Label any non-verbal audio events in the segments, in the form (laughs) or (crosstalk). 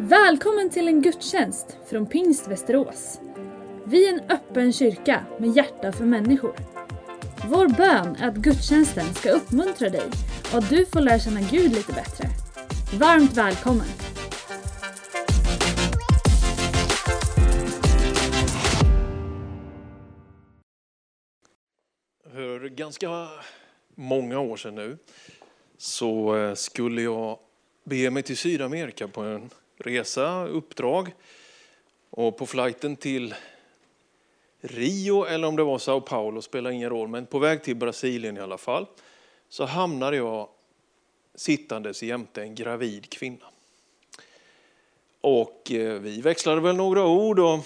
Välkommen till en gudstjänst från Pingst Västerås. Vi är en öppen kyrka med hjärta för människor. Vår bön är att gudstjänsten ska uppmuntra dig och att du får lära känna Gud lite bättre. Varmt välkommen! För ganska många år sedan nu så eh, skulle jag bege mig till Sydamerika på en resa, uppdrag. Och på flighten till Rio eller om det var Sao Paulo spelar ingen roll, men på väg till Brasilien i alla fall, så hamnade jag sittandes jämte en gravid kvinna. Och eh, vi växlade väl några ord och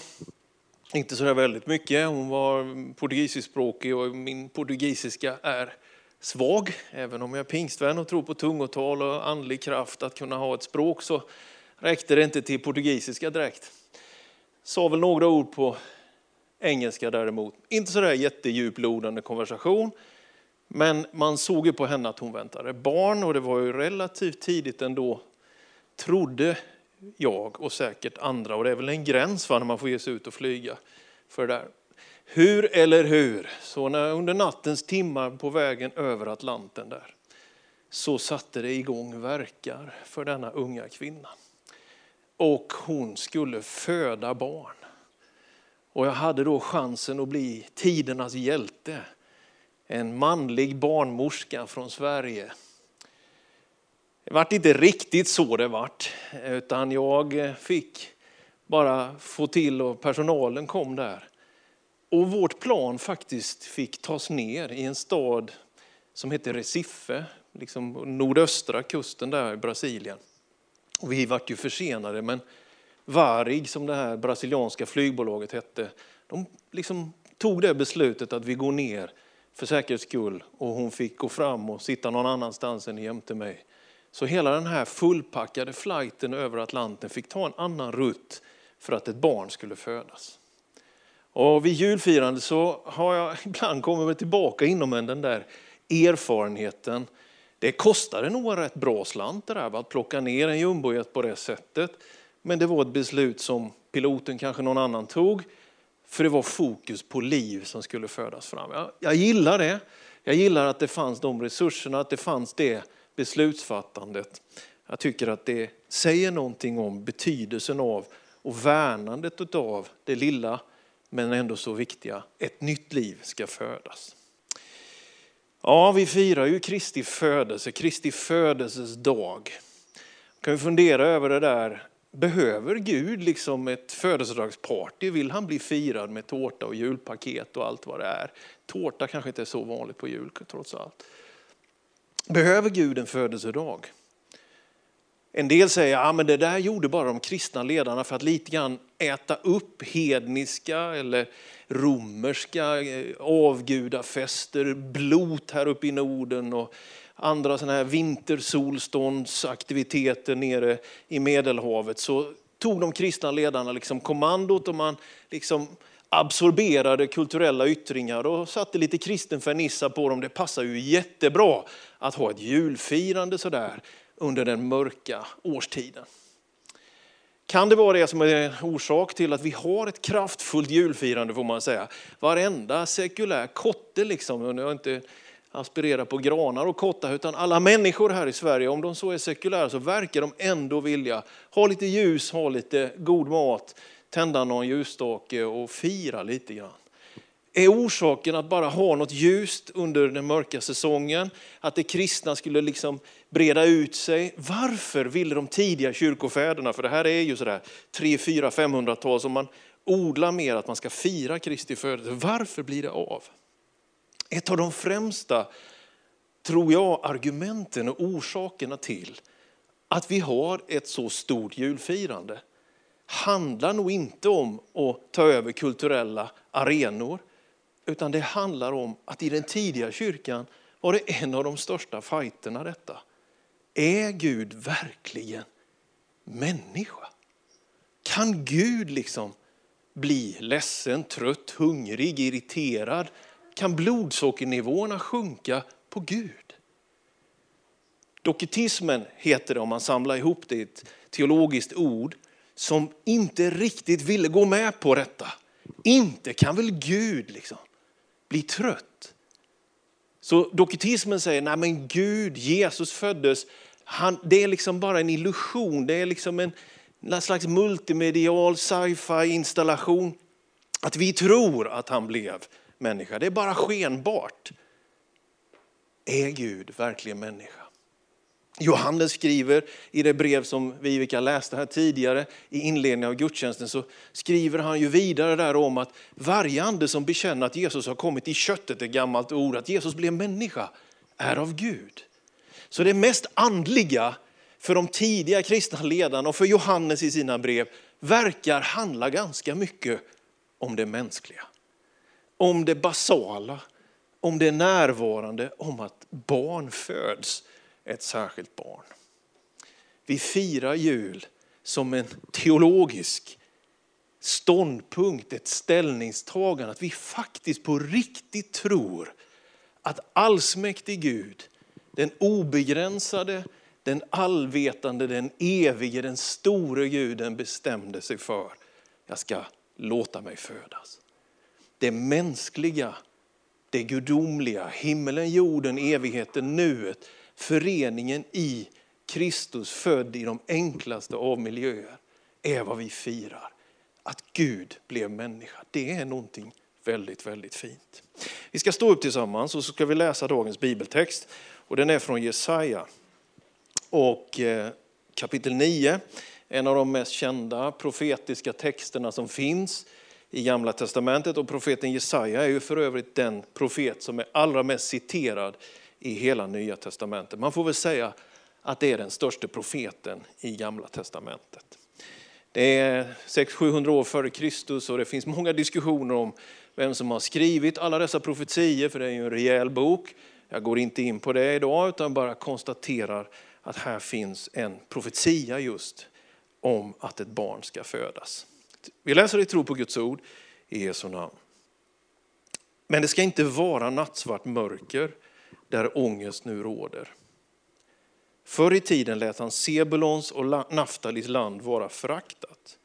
inte så väldigt mycket. Hon var portugisiskspråkig och min portugisiska är svag. Även om jag är pingstvän och tror på tungotal och andlig kraft att kunna ha ett språk så räckte det inte till portugisiska direkt. Sa väl några ord på engelska däremot. Inte så där jättedjuplodande konversation. Men man såg ju på henne att hon väntade barn och det var ju relativt tidigt ändå, trodde jag och säkert andra. Och det är väl en gräns för när man får ge sig ut och flyga för det där. Hur eller hur, så när under nattens timmar på vägen över Atlanten där, så satte det igång verkar för denna unga kvinna. Och hon skulle föda barn. Och jag hade då chansen att bli tidernas hjälte. En manlig barnmorska från Sverige. Det vart inte riktigt så det vart, utan jag fick bara få till och personalen kom där. Och vårt plan faktiskt fick tas ner i en stad som heter Recife, liksom nordöstra kusten där i Brasilien. Och vi vart ju försenade, men Varig, som det här brasilianska flygbolaget hette, de liksom tog det beslutet att vi går ner för säkerhets skull och hon fick gå fram och sitta någon annanstans än jämte mig. Så hela den här fullpackade flighten över Atlanten fick ta en annan rutt för att ett barn skulle födas. Och vid julfirande så har jag (laughs) ibland kommit tillbaka inom den där erfarenheten. Det kostade nog en rätt bra slant det där, att plocka ner en jumbojet på det sättet. Men det var ett beslut som piloten kanske någon annan tog. För det var fokus på liv som skulle födas fram. Jag, jag gillar det. Jag gillar att det fanns de resurserna, att det fanns det beslutsfattandet. Jag tycker att det säger någonting om betydelsen av och värnandet av det lilla men ändå så viktiga. Ett nytt liv ska födas. Ja, vi firar ju Kristi födelse, Kristi födelses dag. Kan vi fundera över det där Behöver Gud liksom ett födelsedagsparty? Vill han bli firad med tårta och julpaket och allt vad det är? Tårta kanske inte är så vanligt på jul trots allt. Behöver Gud en födelsedag? En del säger att ja, det där gjorde bara de kristna ledarna för att lite grann äta upp hedniska eller romerska eh, avgudafester, blot här uppe i Norden och andra sådana här vintersolståndsaktiviteter nere i Medelhavet så tog de kristna ledarna liksom kommandot och man liksom absorberade kulturella yttringar och satte lite kristen fernissa på dem. Det passar ju jättebra att ha ett julfirande sådär under den mörka årstiden. Kan det vara det som är orsak till att vi har ett kraftfullt julfirande får man säga. Varenda sekulär kotte liksom, jag inte aspirerar på granar och kottar, utan alla människor här i Sverige, om de så är sekulära, så verkar de ändå vilja ha lite ljus, ha lite god mat, tända någon ljusstake och fira lite grann. Är orsaken att bara ha något ljust under den mörka säsongen? Att det kristna skulle liksom breda ut sig? Varför ville de tidiga kyrkofäderna, för det här är ju sådär 3, 4, 500-tal som man odlar mer att man ska fira Kristi födelse. Varför blir det av? Ett av de främsta, tror jag, argumenten och orsakerna till att vi har ett så stort julfirande handlar nog inte om att ta över kulturella arenor, utan det handlar om att i den tidiga kyrkan var det en av de största fighterna detta. Är Gud verkligen människa? Kan Gud liksom bli ledsen, trött, hungrig, irriterad kan blodsockernivåerna sjunka på Gud. Doketismen heter det om man samlar ihop det i ett teologiskt ord som inte riktigt ville gå med på detta. Inte kan väl Gud liksom bli trött? Så doketismen säger, nej men Gud, Jesus föddes, han, det är liksom bara en illusion, det är liksom en, en slags multimedial sci-fi installation. Att vi tror att han blev människa, det är bara skenbart. Är Gud verkligen människa? Johannes skriver i det brev som Vivica läste här tidigare i inledningen av gudstjänsten så skriver han ju vidare där om att varje ande som bekänner att Jesus har kommit i köttet, ett gammalt ord, att Jesus blev människa, är av Gud. Så det mest andliga för de tidiga kristna ledarna och för Johannes i sina brev verkar handla ganska mycket om det mänskliga. Om det basala, om det närvarande, om att barn föds ett särskilt barn. Vi firar jul som en teologisk ståndpunkt, ett ställningstagande, att vi faktiskt på riktigt tror att allsmäktig Gud, den obegränsade, den allvetande, den evige, den store guden bestämde sig för, jag ska låta mig födas. Det mänskliga, det gudomliga, himmelen, jorden, evigheten, nuet, föreningen i Kristus född i de enklaste av miljöer är vad vi firar. Att Gud blev människa, det är någonting väldigt, väldigt fint. Vi ska stå upp tillsammans och så ska vi läsa dagens bibeltext. Och den är från Jesaja och eh, kapitel 9. En av de mest kända profetiska texterna som finns i Gamla Testamentet. Och profeten Jesaja är ju för övrigt den profet som är allra mest citerad i hela Nya Testamentet. Man får väl säga att det är den största profeten i Gamla Testamentet. Det är 600-700 år före Kristus och det finns många diskussioner om vem som har skrivit alla dessa profetier, för det är ju en rejäl bok. Jag går inte in på det idag utan bara konstaterar att här finns en profetia just om att ett barn ska födas. Vi läser i tro på Guds ord i Jesu namn. Men det ska inte vara nattsvart mörker där ångest nu råder. Förr i tiden lät han Sebulons och Naftalis land vara föraktat.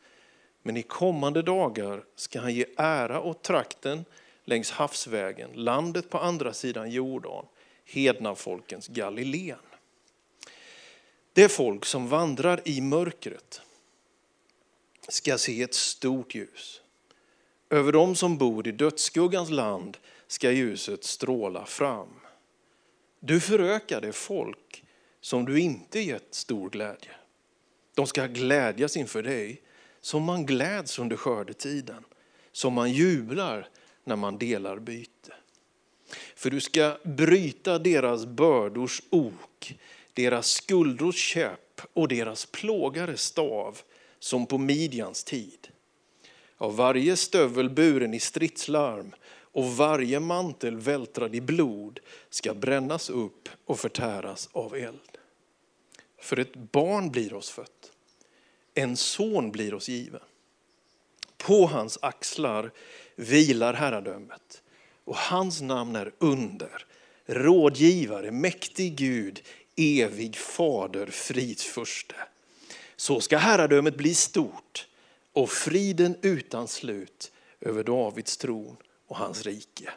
Men i kommande dagar ska han ge ära åt trakten längs havsvägen, landet på andra sidan Jordan, hednafolkens Galileen. Det folk som vandrar i mörkret ska se ett stort ljus. Över dem som bor i dödsskuggans land ska ljuset stråla fram. Du förökade folk som du inte gett stor glädje. De ska glädjas inför dig som man gläds under skördetiden, som man jublar när man delar byte. För du ska bryta deras bördors ok, deras skuldrors käpp och deras plågares stav som på Midjans tid. Av varje stövel buren i stridslarm och varje mantel vältrad i blod ska brännas upp och förtäras av eld. För ett barn blir oss fött, en son blir oss given. På hans axlar vilar herradömet och hans namn är under, rådgivare, mäktig Gud, evig fader, fridsförste. Så ska herradömet bli stort och friden utan slut över Davids tron och hans rike.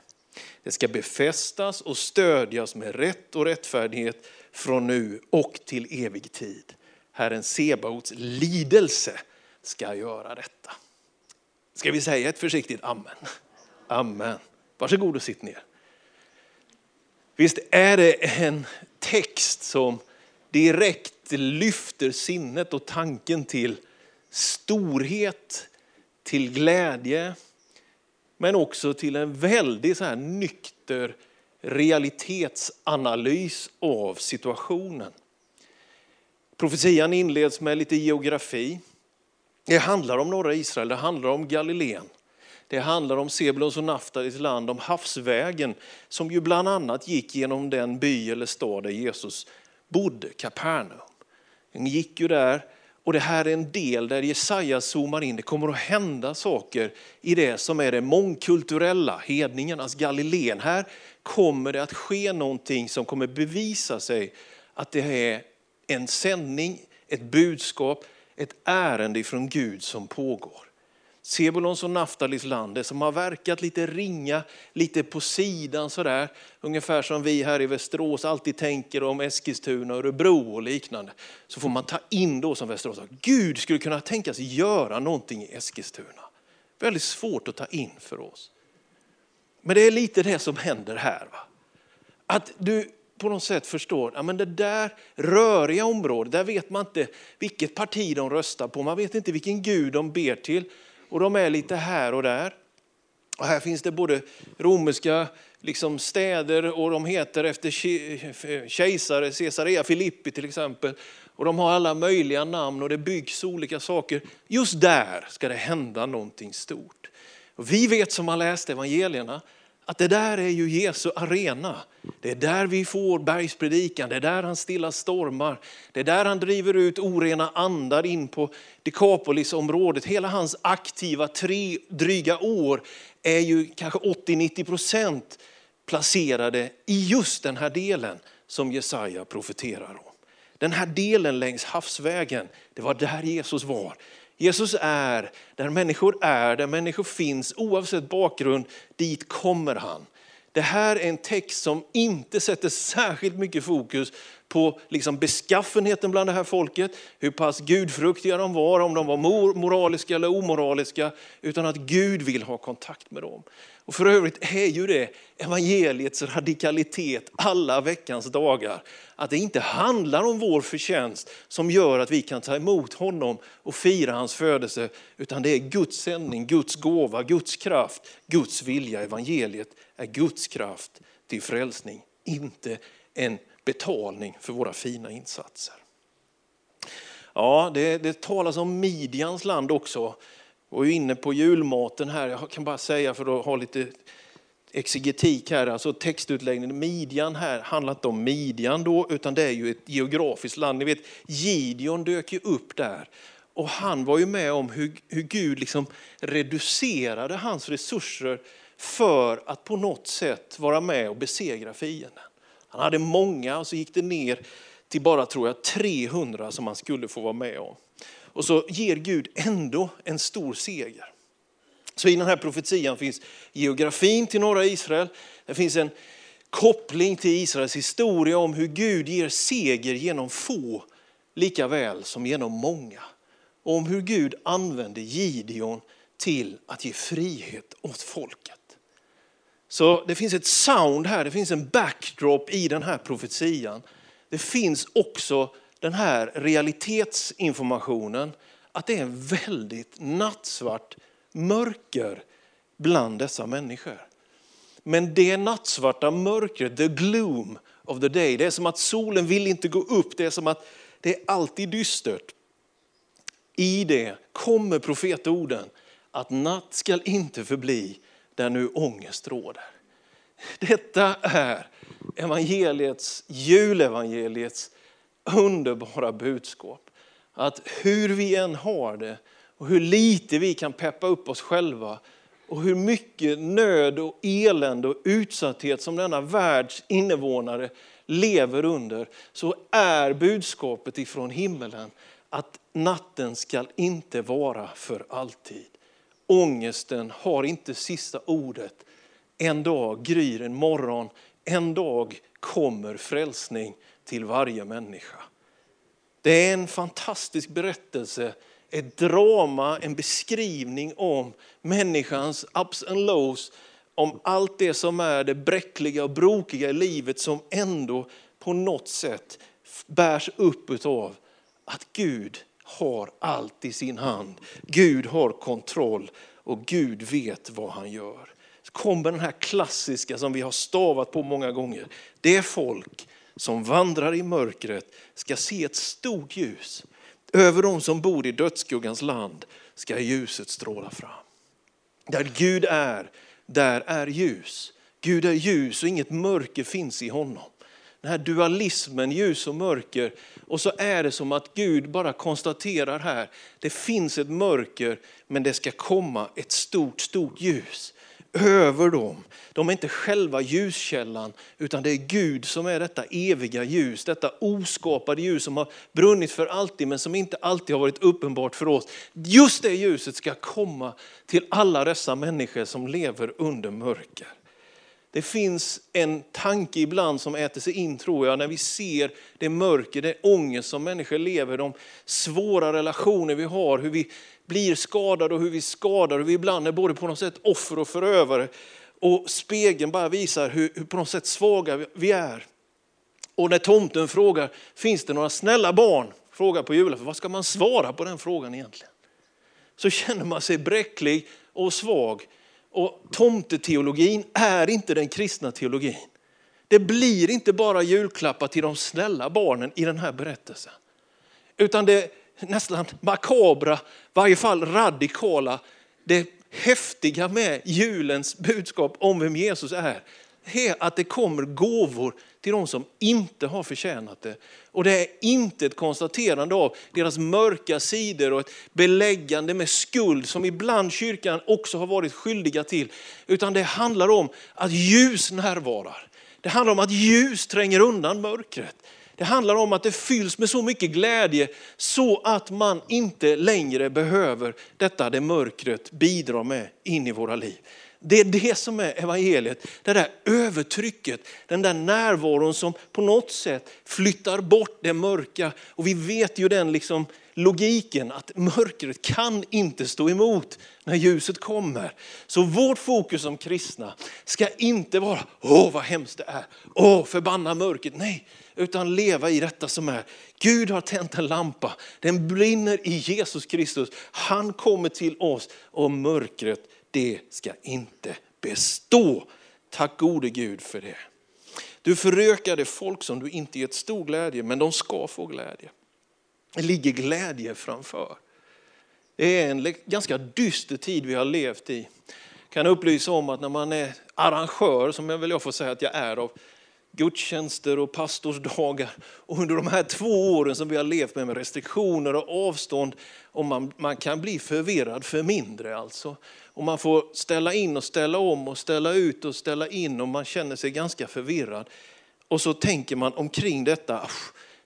Det ska befästas och stödjas med rätt och rättfärdighet från nu och till evig tid. Herren Sebaots lidelse ska göra detta. Ska vi säga ett försiktigt amen? Amen. Varsågod och sitt ner. Visst är det en text som direkt lyfter sinnet och tanken till storhet, till glädje, men också till en väldigt så här nykter realitetsanalys av situationen. Profetian inleds med lite geografi. Det handlar om norra Israel, det handlar om Galileen. Det handlar om Sebulons och Naftalis land, om havsvägen som ju bland annat gick genom den by eller stad där Jesus bodde, Kapernaum. Den gick ju där och det här är en del där Jesaja zoomar in. Det kommer att hända saker i det som är det mångkulturella, hedningarnas alltså Galileen. Här kommer det att ske någonting som kommer bevisa sig att det är en sändning, ett budskap, ett ärende från Gud som pågår. Sebulons och Naftalis land, det som har verkat lite ringa, lite på sidan sådär. Ungefär som vi här i Västerås alltid tänker om Eskilstuna, Örebro och liknande. Så får man ta in då som Västerås, Gud skulle kunna tänka sig göra någonting i Eskilstuna. Väldigt svårt att ta in för oss. Men det är lite det som händer här. Va? Att du på något sätt förstår, ja, men det där röriga området, där vet man inte vilket parti de röstar på, man vet inte vilken gud de ber till och de är lite här och där. Och här finns det både romerska liksom städer och de heter efter kejsare, Caesarea Filippi till exempel. Och de har alla möjliga namn och det byggs olika saker. Just där ska det hända någonting stort. Och vi vet som har läst evangelierna att det där är ju Jesu arena. Det är där vi får bergspredikan, det är där han stillar stormar. Det är där han driver ut orena andar in på Dekapolisområdet. Hela hans aktiva tre dryga år är ju kanske 80-90 procent placerade i just den här delen som Jesaja profeterar om. Den här delen längs havsvägen, det var där Jesus var. Jesus är där människor är, där människor finns, oavsett bakgrund, dit kommer han. Det här är en text som inte sätter särskilt mycket fokus på liksom beskaffenheten bland det här folket, hur pass gudfruktiga de var, om de var moraliska eller omoraliska, utan att Gud vill ha kontakt med dem. Och för övrigt är ju det evangeliets radikalitet alla veckans dagar. Att det inte handlar om vår förtjänst som gör att vi kan ta emot honom och fira hans födelse, utan det är Guds sändning, Guds gåva, Guds kraft, Guds vilja. Evangeliet är Guds kraft till frälsning, inte en betalning för våra fina insatser. Ja, det, det talas om Midjans land också. Och är inne på julmaten här, jag kan bara säga för att ha lite exegetik här, alltså textutläggningen. Midjan här handlar inte om Midjan då, utan det är ju ett geografiskt land. Ni vet, Gideon dök ju upp där. Och han var ju med om hur, hur Gud liksom reducerade hans resurser för att på något sätt vara med och besegra fienden. Han hade många och så gick det ner till bara tror jag 300 som han skulle få vara med om. Och så ger Gud ändå en stor seger. Så i den här profetian finns geografin till norra Israel. Det finns en koppling till Israels historia om hur Gud ger seger genom få lika väl som genom många. Och om hur Gud använder Gideon till att ge frihet åt folket. Så det finns ett sound här, det finns en backdrop i den här profetian. Det finns också den här realitetsinformationen att det är en väldigt nattsvart mörker bland dessa människor. Men det nattsvarta mörkret, the gloom of the day, det är som att solen vill inte gå upp, det är som att det är alltid dystert. I det kommer profetorden att natt skall inte förbli där nu ångest råder. Detta är evangeliets, julevangeliets underbara budskap. Att hur vi än har det och hur lite vi kan peppa upp oss själva och hur mycket nöd och elände och utsatthet som denna världs invånare lever under så är budskapet ifrån himmelen att natten ska inte vara för alltid. Ångesten har inte sista ordet. En dag gryr en morgon, en dag kommer frälsning till varje människa. Det är en fantastisk berättelse, ett drama, en beskrivning om människans ups and lows, om allt det som är det bräckliga och brokiga i livet som ändå på något sätt bärs upp av att Gud har allt i sin hand. Gud har kontroll och Gud vet vad han gör. Så kommer den här klassiska som vi har stavat på många gånger. Det folk som vandrar i mörkret ska se ett stort ljus. Över de som bor i dödsskuggans land ska ljuset stråla fram. Där Gud är, där är ljus. Gud är ljus och inget mörker finns i honom. Den här dualismen, ljus och mörker. Och så är det som att Gud bara konstaterar här, det finns ett mörker men det ska komma ett stort, stort ljus. över dem. De är inte själva ljuskällan, utan det är Gud som är detta eviga ljus, detta oskapade ljus som har brunnit för alltid, men som inte alltid har varit uppenbart för oss. Just det ljuset ska komma till alla dessa människor som lever under mörker. Det finns en tanke ibland som äter sig in tror jag, när vi ser det mörker, det ångest som människor lever, de svåra relationer vi har, hur vi blir skadade och hur vi skadar, hur vi ibland är både på något sätt offer och förövare. Och spegeln bara visar hur, hur på något sätt svaga vi är. Och när tomten frågar, finns det några snälla barn? Frågar på julafton, vad ska man svara på den frågan egentligen? Så känner man sig bräcklig och svag. Och tomteteologin är inte den kristna teologin. Det blir inte bara julklappar till de snälla barnen i den här berättelsen. Utan det nästan makabra, i varje fall radikala, det häftiga med julens budskap om vem Jesus är, är att det kommer gåvor till de som inte har förtjänat det. Och det är inte ett konstaterande av deras mörka sidor och ett beläggande med skuld som ibland kyrkan också har varit skyldiga till. Utan det handlar om att ljus närvarar. Det handlar om att ljus tränger undan mörkret. Det handlar om att det fylls med så mycket glädje så att man inte längre behöver detta det mörkret bidrar med in i våra liv. Det är det som är evangeliet, det där övertrycket, den där närvaron som på något sätt flyttar bort det mörka. Och vi vet ju den liksom logiken att mörkret kan inte stå emot när ljuset kommer. Så vårt fokus som kristna ska inte vara, åh vad hemskt det är, åh förbanna mörkret. Nej, utan leva i detta som är. Gud har tänt en lampa, den brinner i Jesus Kristus. Han kommer till oss och mörkret det ska inte bestå. Tack gode Gud för det. Du förökade folk som du inte gett stor glädje, men de ska få glädje. Det ligger glädje framför. Det är en ganska dyster tid vi har levt i. Jag kan upplysa om att när man är arrangör, som jag väl jag får säga att jag är av gudstjänster och pastorsdagar. Och under de här två åren som vi har levt med, med restriktioner och avstånd, och man, man kan bli förvirrad för mindre alltså. Och man får ställa in och ställa om och ställa ut och ställa in och man känner sig ganska förvirrad. Och så tänker man omkring detta,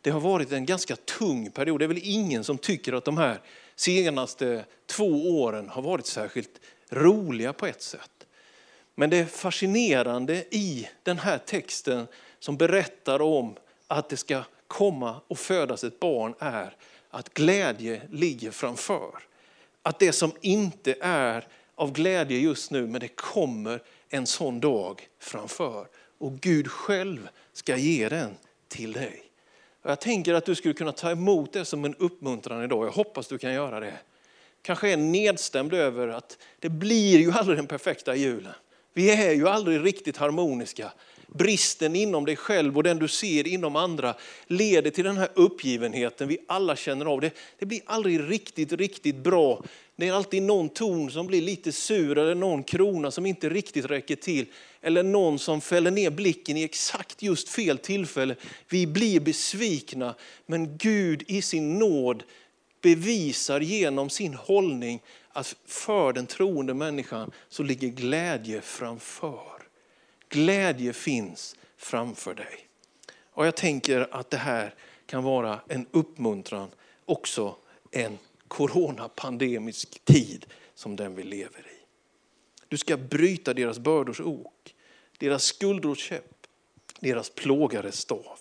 det har varit en ganska tung period. Det är väl ingen som tycker att de här senaste två åren har varit särskilt roliga på ett sätt. Men det fascinerande i den här texten som berättar om att det ska komma och födas ett barn är att glädje ligger framför. Att det som inte är av glädje just nu, men det kommer en sån dag framför. Och Gud själv ska ge den till dig. Och jag tänker att du skulle kunna ta emot det som en uppmuntran idag. Jag hoppas du kan göra det. Kanske är nedstämd över att det blir ju aldrig den perfekta julen. Vi är ju aldrig riktigt harmoniska. Bristen inom dig själv och den du ser inom andra leder till den här uppgivenheten vi alla känner av. Det, det blir aldrig riktigt, riktigt bra. Det är alltid någon ton som blir lite sur eller någon krona som inte riktigt räcker till. Eller någon som fäller ner blicken i exakt just fel tillfälle. Vi blir besvikna, men Gud i sin nåd bevisar genom sin hållning att för den troende människan så ligger glädje framför. Glädje finns framför dig. Och jag tänker att det här kan vara en uppmuntran också en coronapandemisk tid som den vi lever i. Du ska bryta deras bördors ok, deras skuldrors käpp, deras plågares stav.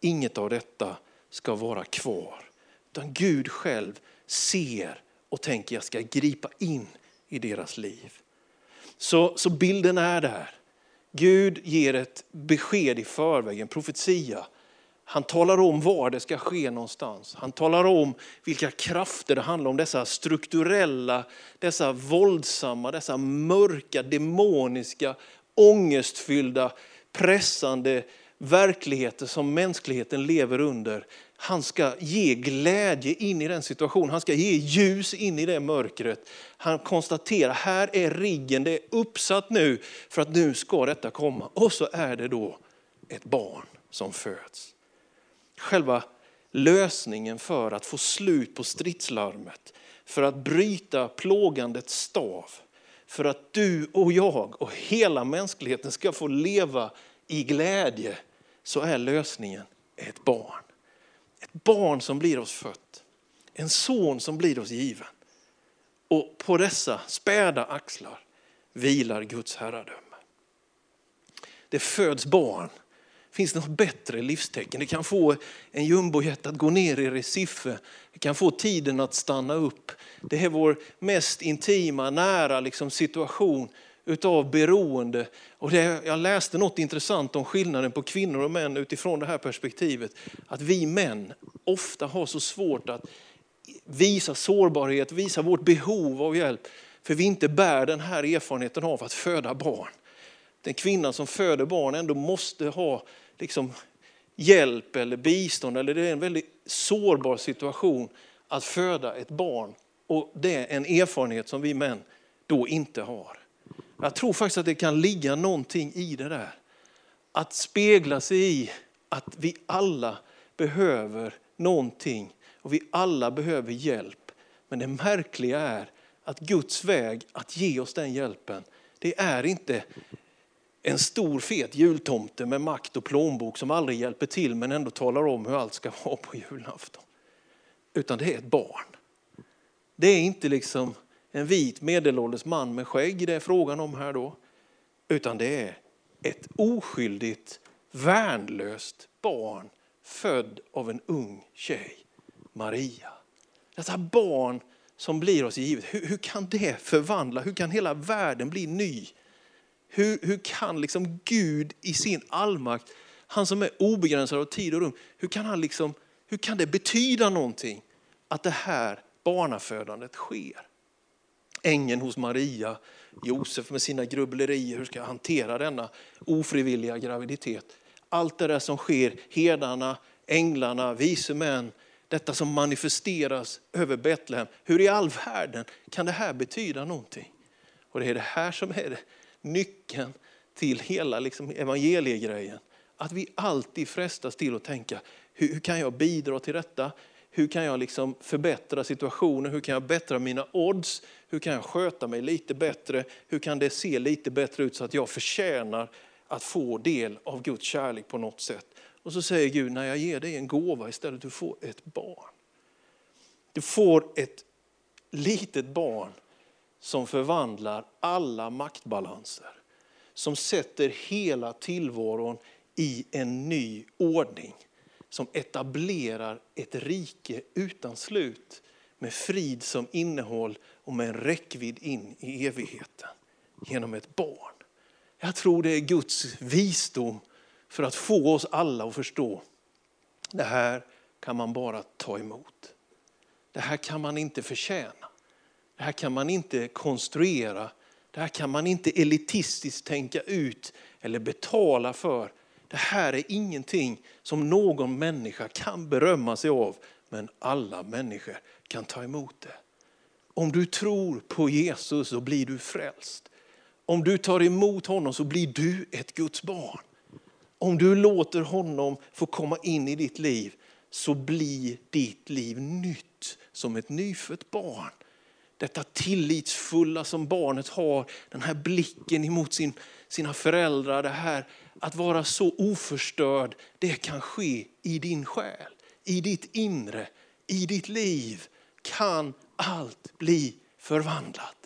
Inget av detta ska vara kvar. Utan Gud själv ser och tänker jag ska gripa in i deras liv. Så, så bilden är där. Gud ger ett besked i förväg, en profetia. Han talar om var det ska ske någonstans. Han talar om vilka krafter det handlar om, dessa strukturella, dessa våldsamma, dessa mörka, demoniska, ångestfyllda, pressande verkligheter som mänskligheten lever under. Han ska ge glädje in i den situationen, han ska ge ljus in i det mörkret. Han konstaterar, här är riggen, det är uppsatt nu för att nu ska detta komma. Och så är det då ett barn som föds. Själva lösningen för att få slut på stridslarmet, för att bryta plågandets stav, för att du och jag och hela mänskligheten ska få leva i glädje så är lösningen ett barn. Ett barn som blir oss fött. En son som blir oss given. Och på dessa späda axlar vilar Guds herradöme. Det föds barn. Finns det något bättre livstecken? Det kan få en jumbojet att gå ner i Recife. Det kan få tiden att stanna upp. Det är vår mest intima, nära liksom, situation utav beroende. Och det, jag läste något intressant om skillnaden på kvinnor och män utifrån det här perspektivet. Att vi män ofta har så svårt att visa sårbarhet, visa vårt behov av hjälp. För vi inte bär den här erfarenheten av att föda barn. Den kvinna som föder barn ändå måste ha liksom, hjälp eller bistånd. Eller det är en väldigt sårbar situation att föda ett barn. Och det är en erfarenhet som vi män då inte har. Jag tror faktiskt att det kan ligga någonting i det där. Att spegla sig i att vi alla behöver någonting och vi alla behöver hjälp. Men det märkliga är att Guds väg att ge oss den hjälpen, det är inte en stor fet jultomte med makt och plånbok som aldrig hjälper till men ändå talar om hur allt ska vara på julafton. Utan det är ett barn. Det är inte liksom en vit medelålders man med skägg det är frågan om här då. Utan det är ett oskyldigt, värnlöst barn född av en ung tjej, Maria. Detta barn som blir oss givet, hur, hur, kan det förvandla, hur kan hela världen bli ny? Hur, hur kan liksom Gud i sin allmakt, han som är obegränsad av tid och rum, hur kan, han liksom, hur kan det betyda någonting att det här barnafödandet sker? Ängeln hos Maria, Josef med sina grubblerier, hur ska jag hantera denna ofrivilliga graviditet? Allt det där som sker, herdarna, änglarna, vise män, detta som manifesteras över Betlehem. Hur i all världen kan det här betyda någonting? Och det är det här som är nyckeln till hela liksom evangeliegrejen. Att vi alltid frestas till att tänka, hur, hur kan jag bidra till detta? Hur kan jag liksom förbättra situationen? Hur kan jag bättra mina odds? Hur kan jag sköta mig lite bättre? Hur kan det se lite bättre ut så att jag förtjänar att få del av Guds kärlek på något sätt? Och så säger Gud, när jag ger dig en gåva istället, du får ett barn. Du får ett litet barn som förvandlar alla maktbalanser. Som sätter hela tillvaron i en ny ordning som etablerar ett rike utan slut med frid som innehåll och med en räckvidd in i evigheten genom ett barn. Jag tror det är Guds visdom för att få oss alla att förstå. Det här kan man bara ta emot. Det här kan man inte förtjäna. Det här kan man inte konstruera. Det här kan man inte elitistiskt tänka ut eller betala för. Det här är ingenting som någon människa kan berömma sig av, men alla människor kan ta emot det. Om du tror på Jesus så blir du frälst. Om du tar emot honom så blir du ett Guds barn. Om du låter honom få komma in i ditt liv så blir ditt liv nytt som ett nyfött barn. Detta tillitsfulla som barnet har, den här blicken emot sin, sina föräldrar, det här att vara så oförstörd, det kan ske i din själ, i ditt inre, i ditt liv kan allt bli förvandlat.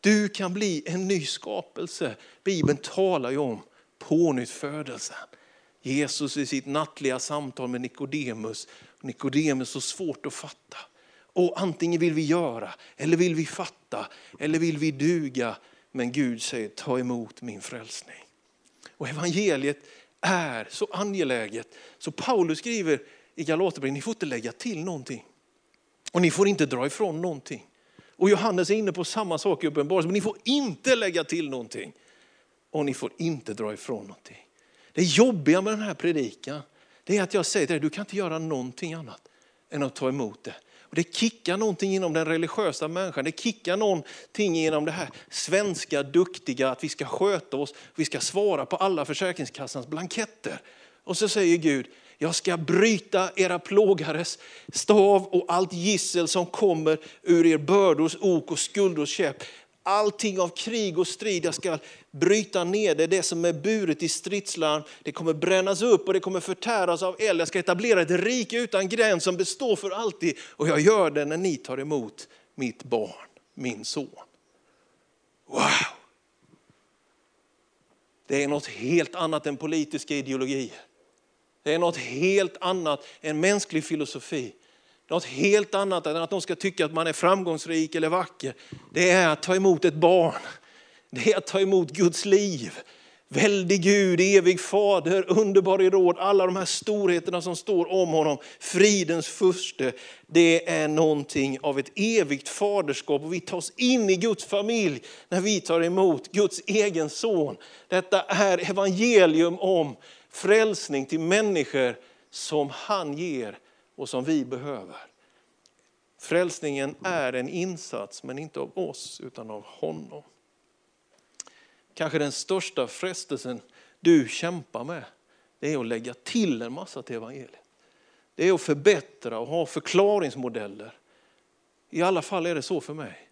Du kan bli en ny skapelse. Bibeln talar ju om pånyttfödelsen. Jesus i sitt nattliga samtal med Nikodemus. Nikodemus så svårt att fatta. Och antingen vill vi göra, eller vill vi fatta, eller vill vi duga. Men Gud säger, ta emot min frälsning. Och evangeliet är så angeläget. Så Paulus skriver i Galaterbrevet, ni får inte lägga till någonting. Och ni får inte dra ifrån någonting. Och Johannes är inne på samma sak i Uppenbarelsen, men ni får inte lägga till någonting. Och ni får inte dra ifrån någonting. Det jobbiga med den här predikan, det är att jag säger till dig, du kan inte göra någonting annat än att ta emot det. Och det kickar någonting inom den religiösa människan. Det kickar någonting genom det här svenska duktiga, att vi ska sköta oss, vi ska svara på alla Försäkringskassans blanketter. Och så säger Gud, jag ska bryta era plågares stav och allt gissel som kommer ur er bördors ok och skuldors käpp allting av krig och strid. Jag ska bryta ner det, det som är buret i stridslarm. Det kommer brännas upp och det kommer förtäras av eld. Jag ska etablera ett rike utan gräns som består för alltid. Och jag gör det när ni tar emot mitt barn, min son. Wow! Det är något helt annat än politiska ideologier. Det är något helt annat än mänsklig filosofi. Något helt annat än att de ska tycka att man är framgångsrik eller vacker. Det är att ta emot ett barn. Det är att ta emot Guds liv. Väldig Gud, evig fader, underbar i råd, alla de här storheterna som står om honom. Fridens furste, det är någonting av ett evigt faderskap och vi tas in i Guds familj när vi tar emot Guds egen son. Detta är evangelium om frälsning till människor som han ger och som vi behöver. Frälsningen är en insats, men inte av oss utan av honom. Kanske den största frestelsen du kämpar med, det är att lägga till en massa till evangeliet. Det är att förbättra och ha förklaringsmodeller. I alla fall är det så för mig.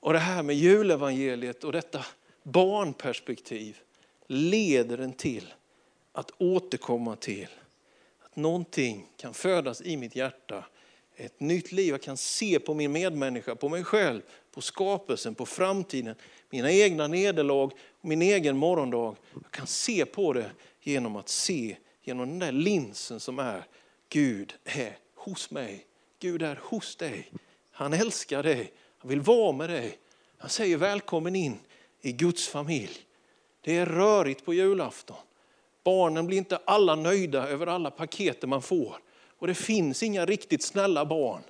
Och det här med julevangeliet och detta barnperspektiv leder en till att återkomma till att någonting kan födas i mitt hjärta. Ett nytt liv, jag kan se på min medmänniska, på mig själv, på skapelsen, på framtiden, mina egna nederlag, min egen morgondag. Jag kan se på det genom att se genom den där linsen som är Gud är hos mig. Gud är hos dig. Han älskar dig. Han vill vara med dig. Han säger välkommen in i Guds familj. Det är rörigt på julafton. Barnen blir inte alla nöjda över alla paket man får. Och det finns inga riktigt snälla barn.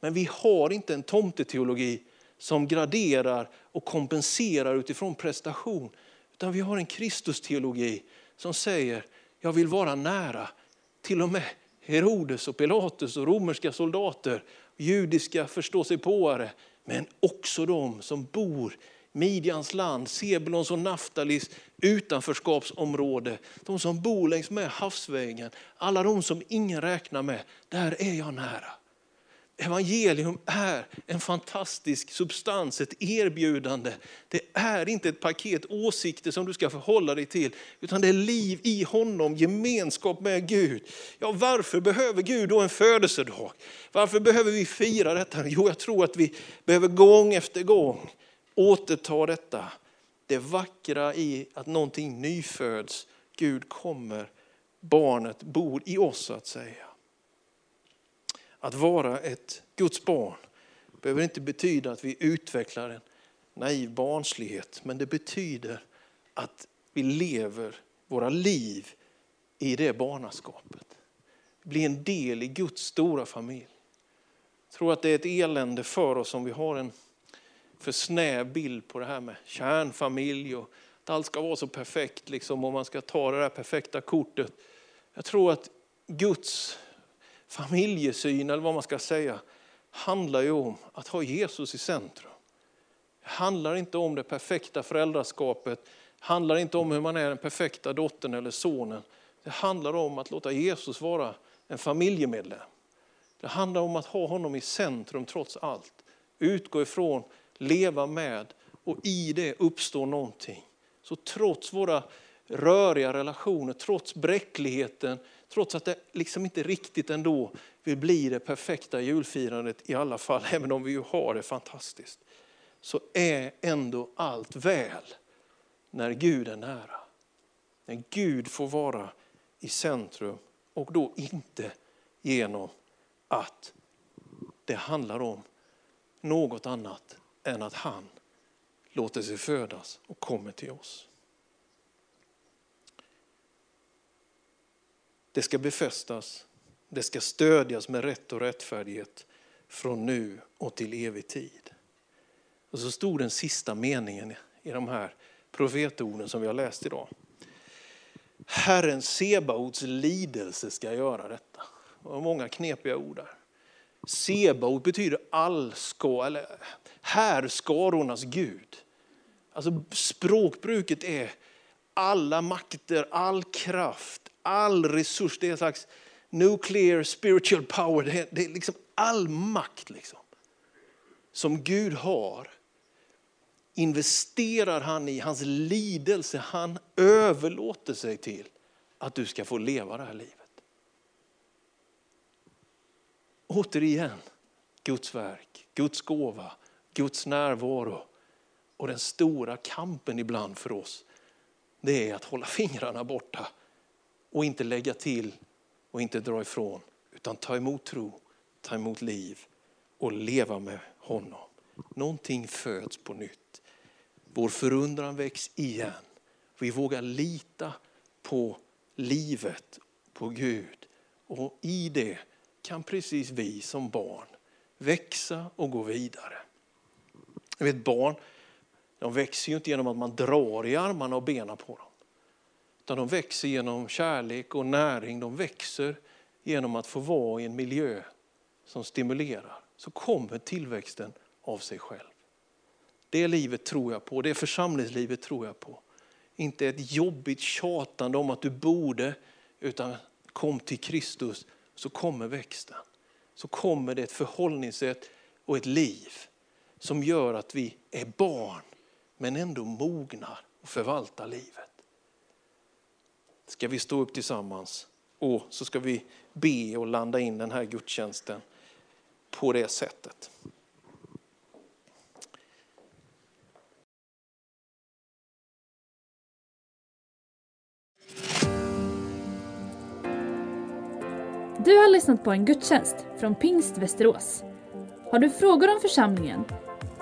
Men vi har inte en tomteteologi som graderar och kompenserar utifrån prestation. Utan vi har en Kristusteologi som säger, jag vill vara nära till och med Herodes och Pilatus och romerska soldater, judiska förståsigpåare, men också de som bor Midjans land, Sebulons och Naftalis utanförskapsområde. De som bor längs med havsvägen, alla de som ingen räknar med. Där är jag nära. Evangelium är en fantastisk substans, ett erbjudande. Det är inte ett paket åsikter som du ska förhålla dig till, utan det är liv i honom, gemenskap med Gud. Ja, varför behöver Gud då en födelsedag? Varför behöver vi fira detta? Jo, jag tror att vi behöver gång efter gång återta detta. Det vackra i att någonting nyföds. Gud kommer, barnet bor i oss så att säga. Att vara ett Guds barn behöver inte betyda att vi utvecklar en naiv barnslighet, men det betyder att vi lever våra liv i det barnaskapet. Bli en del i Guds stora familj. Jag tror att det är ett elände för oss om vi har en för snäv bild på det här med kärnfamilj och att allt ska vara så perfekt liksom, och man ska ta det där perfekta kortet. Jag tror att Guds familjesyn, eller vad man ska säga, handlar ju om att ha Jesus i centrum. Det handlar inte om det perfekta föräldraskapet, det handlar inte om hur man är den perfekta dottern eller sonen. Det handlar om att låta Jesus vara en familjemedlem. Det handlar om att ha honom i centrum trots allt. Utgå ifrån leva med och i det uppstår någonting. Så trots våra röriga relationer, trots bräckligheten, trots att det liksom inte riktigt ändå vill bli det perfekta julfirandet i alla fall, (laughs) även om vi ju har det fantastiskt, så är ändå allt väl när Gud är nära. När Gud får vara i centrum och då inte genom att det handlar om något annat än att han låter sig födas och kommer till oss. Det ska befästas, det ska stödjas med rätt och rättfärdighet från nu och till evig tid. Och så stod den sista meningen i de här profetorden som vi har läst idag. Herren Sebaots lidelse ska göra detta. Det var många knepiga ord där. Sebaot betyder allska, eller härskarornas Gud. Alltså språkbruket är alla makter, all kraft, all resurs. Det är en slags nuclear spiritual power. Det är, det är liksom all makt liksom, som Gud har investerar han i hans lidelse. Han överlåter sig till att du ska få leva det här livet. Återigen, Guds verk, Guds gåva, Guds närvaro och den stora kampen ibland för oss, det är att hålla (laughs) fingrarna borta och inte lägga till och inte dra ifrån, utan ta emot tro, ta emot liv och leva med honom. Någonting föds på nytt. Vår förundran väcks igen. Vi vågar lita på livet, på Gud. Och i det kan precis vi som barn växa och gå vidare. Jag vet barn, de växer ju inte genom att man drar i armarna och benen på dem. Utan de växer genom kärlek och näring. De växer genom att få vara i en miljö som stimulerar. Så kommer tillväxten av sig själv. Det livet tror jag på, det församlingslivet tror jag på. Inte ett jobbigt tjatande om att du borde, utan kom till Kristus så kommer växten. Så kommer det ett förhållningssätt och ett liv som gör att vi är barn men ändå mognar och förvaltar livet. Ska vi stå upp tillsammans och så ska vi be och landa in den här gudstjänsten på det sättet. Du har lyssnat på en gudstjänst från Pingst Västerås. Har du frågor om församlingen